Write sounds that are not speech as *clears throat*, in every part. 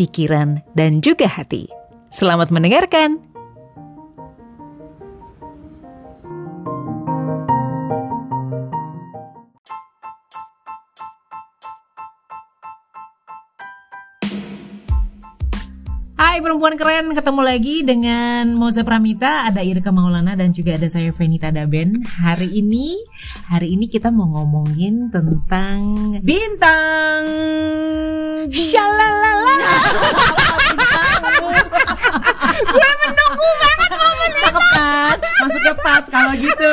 pikiran, dan juga hati. Selamat mendengarkan! Hai perempuan keren, ketemu lagi dengan Moza Pramita, ada Irka Maulana dan juga ada saya Venita Daben. Hari ini, hari ini kita mau ngomongin tentang Bintang Shalalala. Gue menunggu banget momennya Cakep kan Masuknya pas kalau gitu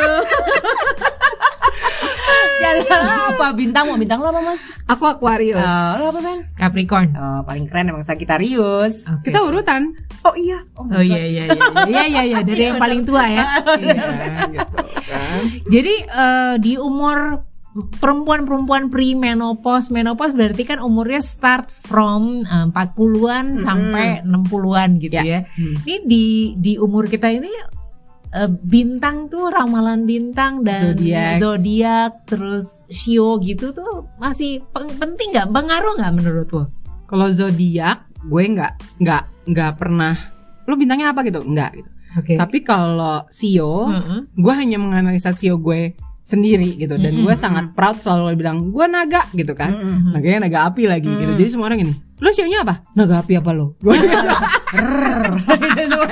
Shalala apa bintang mau bintang lo apa mas? Aku Aquarius. Oh, lo apa kan? Capricorn. Oh, paling keren emang Sagittarius. Oke. Kita urutan. Oh iya. Oh, Oh iya iya iya iya iya iya dari yang paling tua ya. *laughs* Iya, gitu kan. Jadi eh, di umur perempuan-perempuan pre-menopause, menopause berarti kan umurnya start from eh, 40-an sampai 60-an gitu ya. Ya. Ini di di umur kita ini eh, bintang tuh ramalan bintang dan Zodiak. zodiak terus shio gitu tuh masih penting nggak pengaruh nggak menurut lo? Kalau zodiak, gue nggak nggak nggak pernah. Lo bintangnya apa gitu? Nggak gitu. Oke. Tapi kalau Sio, Heeh. gue hanya menganalisa Sio gue sendiri gitu. Dan gue sangat proud selalu bilang gue naga gitu kan. Mm-mm. Naganya naga api lagi gitu. Jadi semua orang gini, lo sionya apa? Naga api apa lo? Gue Itu semua.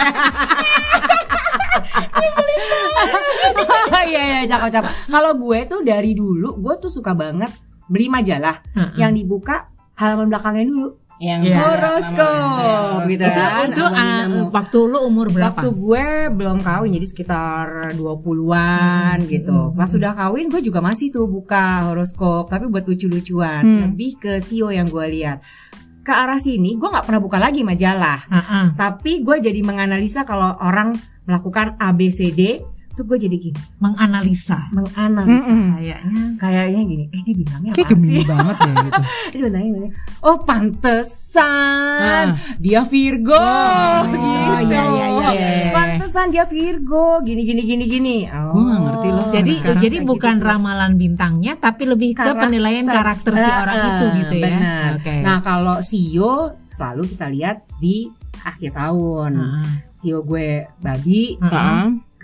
Iya iya cakep cakep. Kalau gue tuh dari dulu gue tuh suka banget beli majalah Heeh. yang dibuka halaman belakangnya dulu yang Iya. horoskop gitu itu kan. itu Sama ah, Binamu. waktu lu umur berapa? Waktu gue belum kawin jadi sekitar 20-an gitu. Pas sudah kawin gue juga masih tuh buka horoskop tapi buat lucu-lucuan. Hmm. Lebih ke sio yang gue lihat. Ke arah sini gue nggak pernah buka lagi majalah. Heeh. Tapi gue jadi menganalisa kalau orang melakukan ABCD tuh gue jadi gini, menganalisa menganalisa Mm-mm. kayaknya kayaknya gini, eh dia bilangnya kayak apa sih? gemini banget ya gitu. *laughs* Dia bilangnya gini, oh pantesan dia Virgo gitu. iya, iya, iya, iya, iya. Pantesan dia Virgo, gini gini gini gini. Oh. Gue ngerti loh. jadi jadi bukan gitu. ramalan bintangnya tapi lebih ke Karakter. penilaian karakter si Eh, orang eh, itu gitu ya benar. oke Nah kalau Sio selalu kita lihat di akhir tahun. Heeh. Sio gue babi.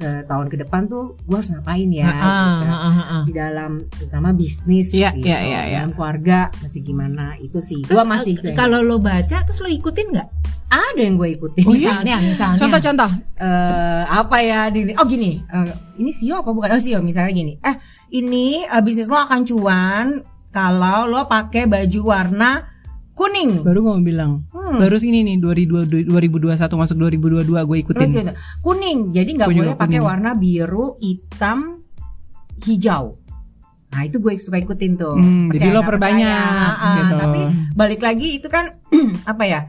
Ke tahun ke depan tuh gue harus ngapain ya? Heeh, gitu. heeh, heeh. di dalam terutama bisnis Iya, gitu. iya, iya, iya. dalam keluarga masih gimana itu sih Terus gua masih eh, kalau lo baca terus lo ikutin nggak ada yang gue ikutin misalnya misalnya Contoh-contoh. Eh, apa ya di oh gini eh, ini sio apa bukan oh sio misalnya gini eh ini eh, bisnis lo akan cuan kalau lo pakai baju warna kuning Baru gue mau bilang. Hmm. Baru sini nih 2022 2021 masuk 2022 gue ikutin. gitu. kuning jadi nggak boleh pakai warna biru hitam hijau nah itu gue suka ikutin tuh Hmm, jadi lo perbanyak, percaya. Ah, gitu. tapi balik lagi itu kan *clears throat* apa ya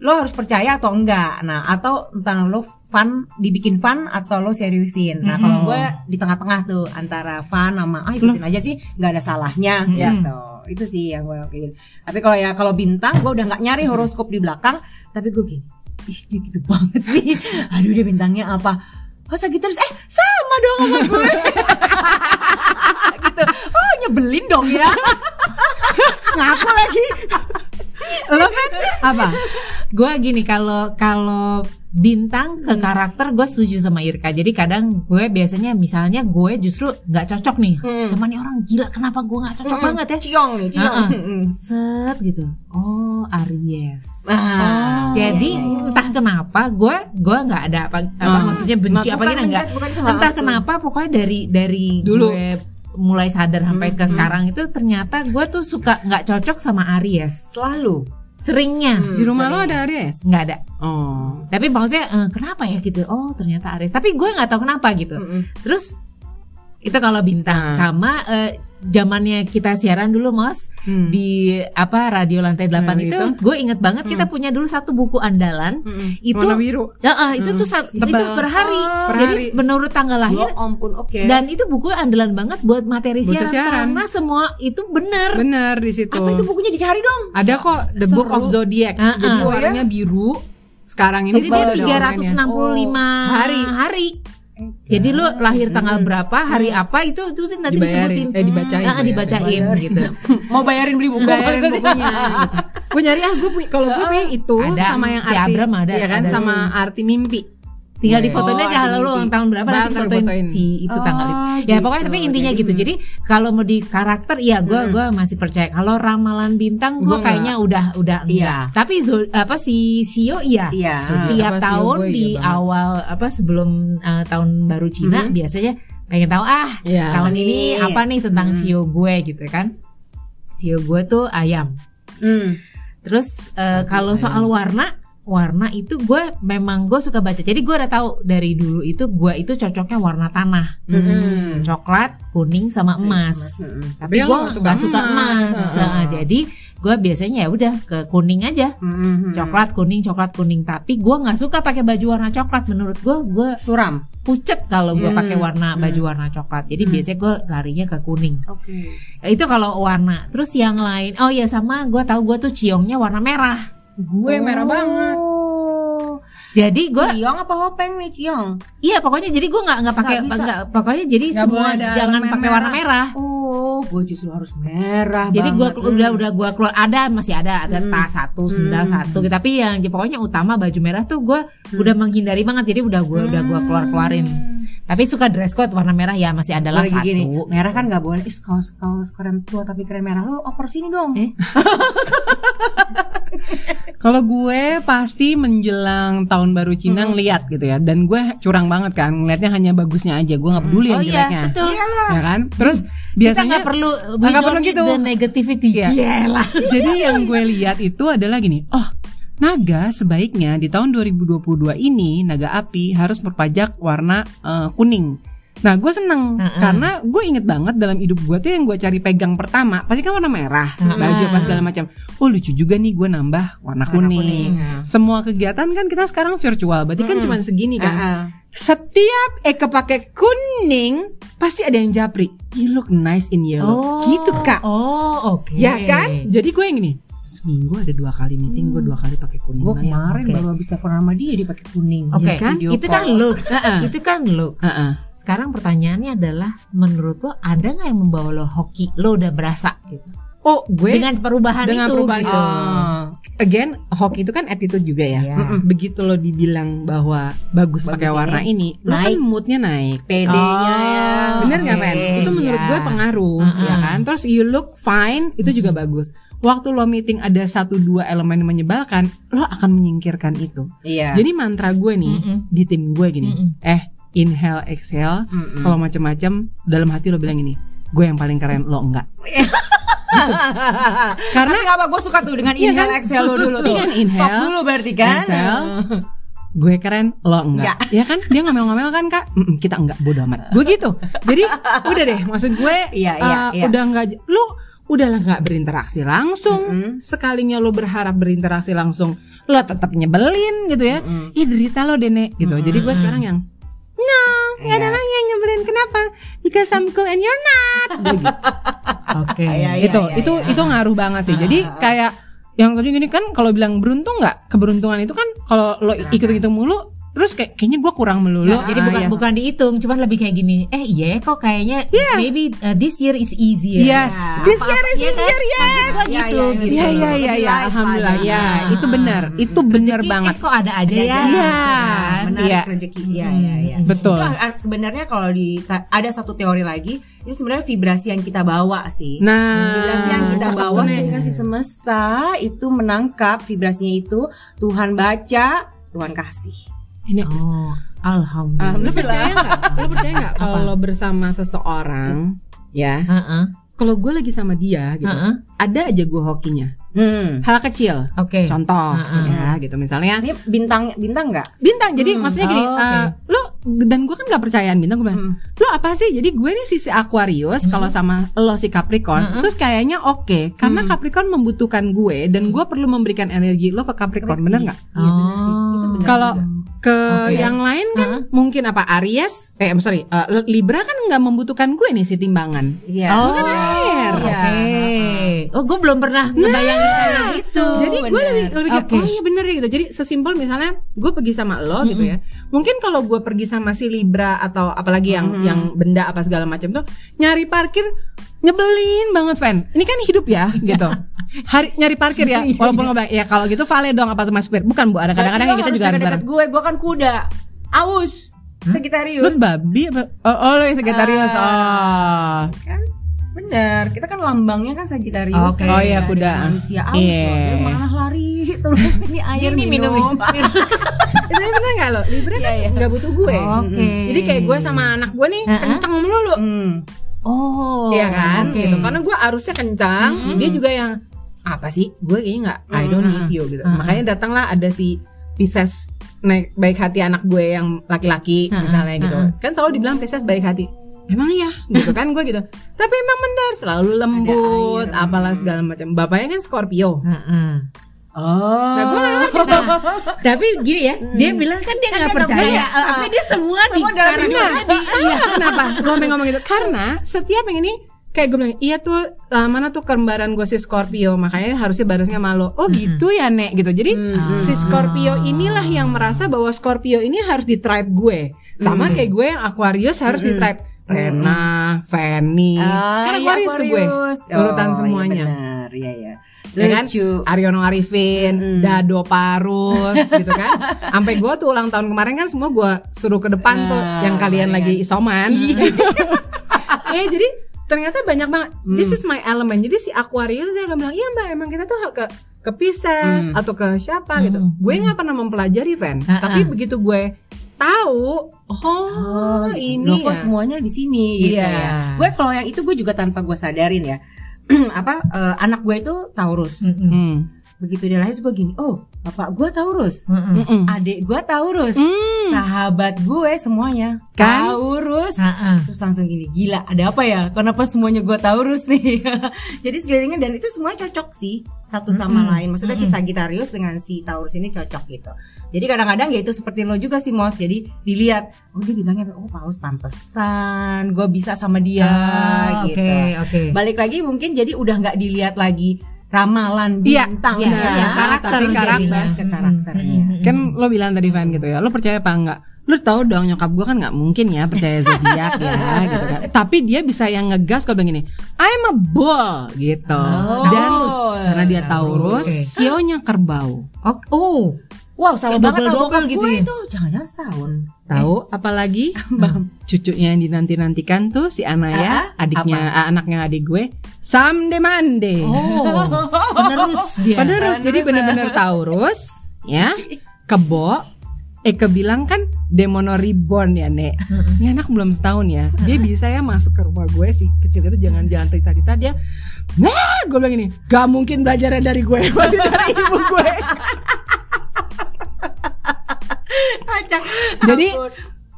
lo harus percaya atau enggak? Nah atau entah lo fun dibikin fun atau lo seriusin. Nah kalau gue di tengah-tengah tuh antara fun sama ah ikutin aja sih nggak ada salahnya gitu. Itu sih yang gue lakuin. Tapi kalau ya kalau bintang gue udah nggak nyari horoskop di belakang tapi gue gini ih dia gitu banget sih. *laughs* Aduh dia bintangnya apa? Oh Sagittarius eh sama dong sama gue. *laughs* Gitu. Oh nyebelin dong ya. *laughs* Ngaku lagi. Lo kan apa? gue gini kalau kalau bintang ke karakter gue setuju sama Irka jadi kadang gue biasanya misalnya gue justru nggak cocok nih Hmm. sama nih orang gila kenapa gue nggak cocok Mm-mm. banget ya ciong nih ciong Heeh. Mm-mm. set gitu oh Aries Ah, Jadi iya, iya. entah kenapa gue gue nggak ada apa apa Hmm. maksudnya benci apa gini enggak. Entah kenapa pokoknya dari dari Dulu. gue mulai sadar sampai Hmm, ke sekarang itu ternyata gue tuh suka nggak cocok sama Aries. selalu Seringnya Hmm. Di rumah lo Sorry. ada Aries? nggak ada. Oh. Tapi maksudnya eh, kenapa ya gitu? Oh ternyata Aries. Tapi gue nggak tahu kenapa gitu. Mm-mm. Terus itu kalau bintang Nah. sama eh, zamannya kita siaran dulu Mas Hmm. di apa radio lantai 8 Nah, itu, itu. gue inget banget kita punya dulu satu buku andalan itu Warna biru. Ya, ah, itu tuh sat- itu per hari. Per Jadi hari. menurut tanggal lahir ampun, oke. dan itu buku andalan banget buat materi siaran, siaran. karena semua itu bener. Bener di situ. apa itu bukunya dicari dong? Ada kok The Book of Zodiac. Ah, Jadi ah. warnanya biru. Sekarang ini Jadi dia tebal dong 365 Oh, hari. hari. Jadi lu lahir tanggal berapa, hari apa itu itu nanti Dibayarin. disebutin. Eh, dibacain, Ah, dibacain gitu. *laughs* Mau bayarin beli buku bayarin bukunya gitu. Gue nyari ah gue kalau gue *laughs* punya itu Ada, sama yang si arti Abram ada, iya kan ada. sama arti mimpi. Tinggal difotoin Oh, aja ada kalau lu ulang tahun berapa nanti fotoin fotoin. si itu Oh, tanggal itu. Ya gitu. pokoknya tapi intinya gitu. Jadi kalau mau di karakter ya gua gua masih percaya. Kalau ramalan bintang gua Gua kayaknya udah udah Iya. enggak. Tapi Zul- apa si Sio iya. Iya. Tiap Apa, tahun gue di iya awal apa sebelum uh, tahun baru Cina biasanya pengen tahu ah Iya. tahun ini Ini. apa nih tentang Sio gue gitu kan. Sio gue tuh ayam. Hmm. Terus eh, kalau soal warna, warna itu gue memang gue suka baca. Jadi gue udah tahu dari dulu itu gue itu cocoknya warna tanah, Hmm. coklat, kuning sama emas. Tapi Tapi gue nggak suka, suka emas. emas. Nah, jadi gue biasanya ya udah ke kuning aja, Hmm. coklat kuning, coklat kuning. Tapi gue nggak suka pakai baju warna coklat. Menurut gue gue Suram. pucet kalau gue Hmm. pakai warna baju warna coklat. Jadi biasanya gue larinya ke kuning. Oke. Itu kalau warna. Terus yang lain, oh ya sama gue tahu gue tuh ciongnya warna merah. Gue merah banget. Oh. Jadi gue Ciong apa hopeng nih Ciong? Iya pokoknya jadi gue nggak nggak pakai Nggak pokoknya jadi Nggak semua jangan pakai warna merah. Oh, gue justru harus merah. Jadi gue banget. udah udah gue keluar ada masih ada ada Hmm. tas satu sendal satu tapi yang pokoknya utama baju merah tuh gue udah menghindari banget jadi udah gue udah gue keluar keluarin. Tapi suka dress code warna merah ya masih ada lah satu. gini, merah kan nggak boleh. Is kaos kaos keren tua tapi keren merah lo oper sini dong. Eh? *laughs* Kalau gue pasti menjelang tahun baru Cina ngeliat gitu ya, dan gue curang banget kan, ngeliatnya hanya bagusnya aja, gue nggak peduli Oh yang iya jeleknya, betul. ya kan? Terus Kita biasanya nggak perlu we nggak perlu gitu. the negativity. Iya. Ciela. Jadi yang gue lihat itu adalah gini, oh naga sebaiknya di tahun 2022 ini naga api harus berpajak warna eh, kuning. Nah gue seneng Heeh. karena gue inget banget dalam hidup gue tuh yang gue cari pegang pertama pasti kan warna merah, baju apa segala macam. Oh lucu juga nih gue nambah warna, kuning. kuning. Semua kegiatan kan kita sekarang virtual, berarti kan cuma segini kan. Ah, Setiap Eka pakai kuning pasti ada yang japri. You look nice in yellow. gitu kak. Oh oke. Ya kan? Jadi gue yang gini. Seminggu ada dua kali meeting, gue dua kali pakai kuning. Gue ya. kemarin oke. baru habis telepon sama dia dia pakai kuning. Oke, Iya kan? Video itu kan looks. itu kan looks. Heeh. Sekarang pertanyaannya adalah menurut lo ada nggak yang membawa lo hoki? Lo udah berasa gitu. Oh, gue Dengan perubahan dengan itu perubahan gitu. itu. Ah. again hoki itu kan attitude juga ya. Iya. Mm-mm. Begitu lo dibilang bahwa bagus, Bagus pakai ini, warna ini, lo kan moodnya naik. PD-nya Oh. ya. Bener nggak Oke, men? Itu menurut iya. gue pengaruh, Mm-mm. ya kan? Terus you look fine, itu juga bagus. Waktu lo meeting ada satu dua elemen yang menyebalkan, lo akan menyingkirkan itu. Iya. Jadi mantra gue nih Mm-mm. di tim gue gini, Mm-mm. eh inhale exhale, Mm-mm. kalau macam-macam dalam hati lo bilang ini, gue yang paling keren, lo enggak. *laughs* *laughs* Karena nggak apa gue suka tuh dengan Iya inhale kan? exhale lo dulu tuh. Kan, inhale, Stop dulu berarti kan. exhale. *laughs* gue keren, lo enggak. Ya kan? Dia ngomel-ngomel kan kak? Mm-mm, kita enggak, bodo amat. Gue gitu. Jadi udah deh, maksud gue, *laughs* Iya, iya, uh, iya. udah enggak, lo udah lah nggak berinteraksi langsung. Mm-mm. Sekalinya lo berharap berinteraksi langsung, lo tetap nyebelin gitu ya. Mm-mm. Ih derita lo deh Nek, gitu. Jadi gue sekarang yang No, nggak ada Iya. lagi yang nyebelin. Kenapa? Because I'm cool and you're not. Gitu. Oke. Iya, iya. itu itu itu ngaruh banget sih. Jadi kayak yang tadi gini kan kalau bilang beruntung nggak keberuntungan itu kan kalau lo ikut-ikut mulu terus kayak kayaknya gue kurang melulu. Nggak, jadi Ah, bukan ya. bukan dihitung, cuman lebih kayak gini. Eh iya kok kayaknya maybe uh, this year is easier. Yes, Apa- this year is iya kan? easier, yes. Maksud gua Iya, gitu, iya, gitu. Iya iya iya Lebih ya, light alhamdulillah ya, itu benar, itu benar banget. Eh kok ada aja ya. Iya. Menarik Iya. rezeki. Iya, iya, iya. Betul. Itu sebenarnya kalau di ada satu teori lagi, itu sebenarnya vibrasi yang kita bawa sih. Nah, vibrasi yang kita bawa sehingga si semesta itu menangkap vibrasinya itu Tuhan baca Tuhan kasih Ini Oh, alhamdulillah. Lo percaya nggak? Lo percaya nggak kalau lo bersama seseorang, ya? Heeh. Kalau gue lagi sama dia, gitu, Heeh. ada aja gue hokinya. hmm. Hal kecil, Oke. contoh, Heeh. ya, gitu misalnya. ini bintang bintang nggak Bintang, jadi maksudnya gini, Oh, eh, oke. lo dan gue kan gak percayaan bintang gue bilang Mm. lo apa sih jadi gue nih sisi Aquarius kalau sama lo si Capricorn terus kayaknya oke karena Capricorn membutuhkan gue dan gue perlu memberikan energi lo ke Capricorn bener nggak Iya benar sih. Itu benar kalau. Ke Oke. yang lain kan mungkin apa Aries eh sorry eh, Libra kan nggak membutuhkan gue nih si timbangan Iya. Oh, kan air. oke. Iya. Oh, gue belum pernah ngebayangin kayak gitu. Jadi gue lebih lebih kayak, Oke. oh iya bener ya gitu. Jadi sesimpel misalnya gue pergi sama lo gitu ya. Mungkin kalau gue pergi sama si Libra atau apalagi yang yang benda apa segala macam tuh nyari parkir nyebelin banget Fan. Ini kan hidup ya gitu. Hari nyari parkir ya. *laughs* Walaupun nggak ya kalau gitu vale dong apa sama spirit. Bukan Bu, ada kadang-kadang kita juga harus bareng. dekat gue, gue kan kuda. Aus. Lu Sagittarius. babi apa? Oh, oh lo yang Sagittarius. Oh. kan bener kita kan lambangnya kan Sagittarius Oke. kan Oh iya, kuda. manusia aus Iya. loh dia malah lari *laughs* terus ini air Ini minum, minum, *laughs* Itu bener gak lo? Libra kan Iya, iya. nggak butuh gue. Oke. Jadi kayak gue sama anak gue nih Uh-uh. kenceng melulu. Hmm. Oh, Iya kan oke. gitu karena gue arusnya kencang dia juga yang apa sih gue kayaknya nggak I don't need you gitu makanya datanglah ada si Pisces naik baik hati anak gue yang laki-laki misalnya gitu kan selalu dibilang Pisces baik hati emang iya? Gitu kan gue gitu. Tapi emang benar selalu lembut apalah segala macam. Bapaknya kan Scorpio. Heeh. oh. Nah gue Nah, *laughs* tapi gini ya, dia bilang kan dia nggak dia nggak percaya, percaya, uh, tapi dia semua, di semua dalam karena hidup. *laughs* Iya, kenapa? Lo ngomong gitu? Karena setiap yang ini kayak gue bilang, iya tuh uh, mana tuh kembaran gue si Scorpio, makanya harusnya barengnya sama lo. Oh gitu ya nek gitu. Jadi si Scorpio inilah yang merasa bahwa Scorpio ini harus di tribe gue, sama kayak gue yang Aquarius harus di tribe. Rena, Fanny, Ah, kan iya, tuh gue, Aquarius. urutan Oh, semuanya. iya benar iya iya Ya kan? Aryono Arifin, Dado Parus *laughs* gitu kan. Sampai gue tuh ulang tahun kemarin kan semua gue suruh ke depan tuh Ah, yang kalian iya. lagi isoman. *laughs* Eh jadi ternyata banyak banget. This is my element. Jadi si Aquarius dia akan bilang, "Iya, Mbak, emang kita tuh ke ke Pisces atau ke siapa gitu." Gue nggak pernah mempelajari, Van. Ah, Tapi ah. begitu gue tahu, oh, ini Loh, kok ya. semuanya di sini gitu Iya. ya. Gue kalau yang itu gue juga tanpa gue sadarin ya. *clears throat* apa eh, anak gue itu Taurus. Hmm. Begitu dia lahir gue gini, oh bapak gue Taurus, Mm-mm. adik gue Taurus, Hmm. sahabat gue semuanya Kan? Taurus. Heeh. Terus langsung gini, gila ada apa ya? Kenapa semuanya gue Taurus nih? *laughs* Jadi sekelilingnya dan itu semuanya cocok sih satu sama lain. Maksudnya si Sagittarius dengan si Taurus ini cocok gitu. Jadi kadang-kadang ya itu seperti lo juga sih Mos. Jadi dilihat, oh dia bilangnya oh Paus pantesan, gue bisa sama dia Ah, gitu. Oke, oke. Balik lagi mungkin jadi udah nggak dilihat lagi ramalan Iya, bintang iya, ya, iya, karakter tapi karakter. ke karakternya. Kan lo bilang tadi Van gitu ya, lo percaya apa enggak? Lo tau dong nyokap gue kan nggak mungkin ya percaya zodiak ya *laughs* gitu kan. Tapi dia bisa yang ngegas kalau bilang gini, I'm a bull gitu. Oh. Dan karena dia Taurus, Oke. sionya kerbau. Oh, oh. Wow, sama Kayak banget sama bokap gitu gue ya? itu. Jangan-jangan setahun. Tahu apalagi *laughs* cucunya yang dinanti-nantikan tuh si Anaya, Ah, adiknya ah, anaknya adik gue, Sam Demande. Oh, *laughs* penerus dia. Penerus, jadi bener-bener Taurus, *laughs* ya, kebo. Eke bilang kan Demono Reborn ya Nek? Ini anak belum setahun ya. Dia bisa ya masuk ke rumah gue sih Kecil itu jangan jalan tita-tita Dia Nah gue bilang ini Gak mungkin belajarnya dari gue dari ibu gue Acak. Jadi.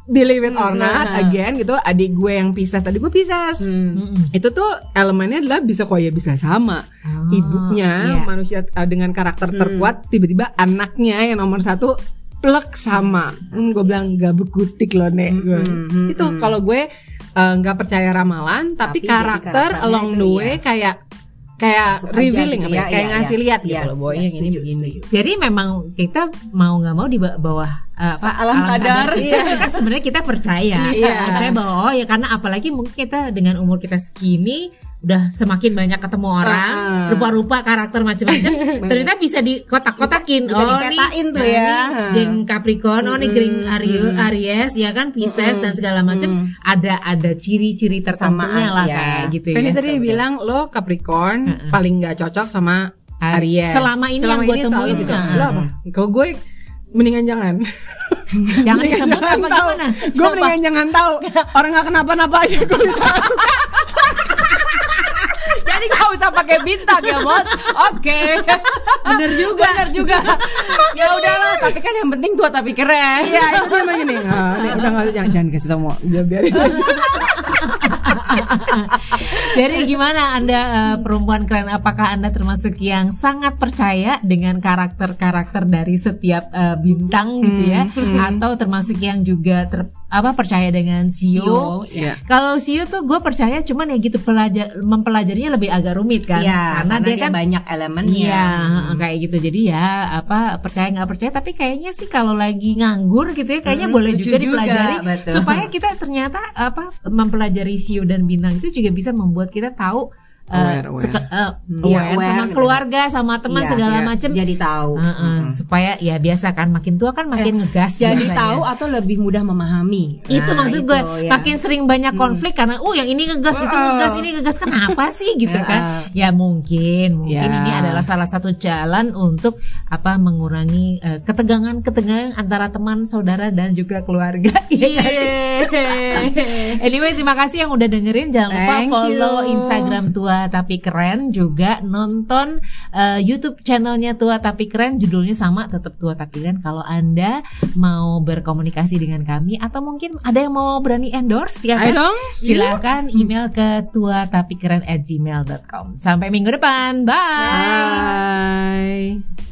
Believe it or not Nah. Again gitu Adik gue yang Pisces Adik gue Pisces Hmm. itu tuh elemennya adalah bisa kok ya bisa sama ibunya iya. manusia uh, dengan karakter terkuat tiba-tiba anaknya yang nomor satu plek sama hmm, gue bilang gak berkutik loh nek Gua- hmm, itu kalau gue uh, nggak percaya ramalan tapi, Tapi karakter along the iya. way kayak kayak Masuk revealing gitu apa ya, ya, kayak iya, ngasih iya. lihat gitu Iya, loh iya, yang ini setuju, begini. Jadi memang kita mau nggak mau di ba- bawah eh, apa, Alam sadar. kita, *laughs* kita sebenarnya kita percaya, Iya. percaya bahwa oh ya karena apalagi mungkin kita dengan umur kita segini udah semakin banyak ketemu orang, rupa-rupa karakter macam-macam, *laughs* ternyata bisa dikotak-kotakin. Bisa oh dipetain nih, tuh nah, ya. Ini geng Capricorn, oh nih geng Aries, Aries ya kan Pisces dan segala macam ada ada ciri-ciri tertentunya lah ya. kayak gitu Penny ya. tadi bilang lo Capricorn paling nggak cocok sama Aries. Selama ini yang gue temuin gitu. Lo apa? Kalau gue mendingan jangan. Jangan disebut apa gimana? Gue mendingan jangan tahu. Orang nggak kenapa-napa aja gue bisa. *laughs* Usah pakai bintang ya bos. Oke. Bener juga. Bener juga. ya udahlah, tapi kan yang penting tua tapi keren. Iya itu dia emang gini Ah, nih, Udah gak jangan, jangan kasih tau mau Biar biarin aja Jadi gimana Anda eh, perempuan keren? Apakah Anda termasuk yang sangat percaya dengan karakter-karakter dari setiap eh, bintang gitu ya? Atau termasuk yang juga ter- apa percaya dengan Sio? Iya. Kalau Sio tuh gue percaya cuman ya gitu pelajar mempelajarinya lebih agak rumit kan? Iya, karena, dia, kan banyak elemennya. Iya, kayak gitu. Jadi ya apa percaya nggak percaya, tapi kayaknya sih kalau lagi nganggur gitu ya, kayaknya Hmm, boleh juga juga, dipelajari betul. supaya kita ternyata apa mempelajari Sio dan Bintang itu juga bisa membuat kita tahu Aware, aware. seke- eh, Iya, aware aware sama gitu. keluarga, sama teman Iya, segala iya. macem. Jadi tahu. Heeh, supaya ya biasa kan makin tua kan makin ngegas Eh, Jadi biasanya. tahu atau lebih mudah memahami. itu Nah, maksud itu, gue ya. makin sering banyak konflik karena oh yang ini ngegas itu ngegas ini ngegas kenapa sih gitu kan ya mungkin mungkin Ya. ini adalah salah satu jalan untuk apa mengurangi eh, ketegangan ketegangan antara teman saudara dan juga keluarga *laughs* Iya sih? *laughs* anyway terima kasih yang udah dengerin jangan lupa Thank follow you. Instagram tua tapi keren juga nonton eh, YouTube channelnya tua tapi keren. Judulnya sama tetap tua tapi keren. Kalau anda mau berkomunikasi dengan kami atau mungkin ada yang mau berani endorse ya kan? silakan email ke tua tapi keren at gmail.com sampai minggu depan. Bye. Bye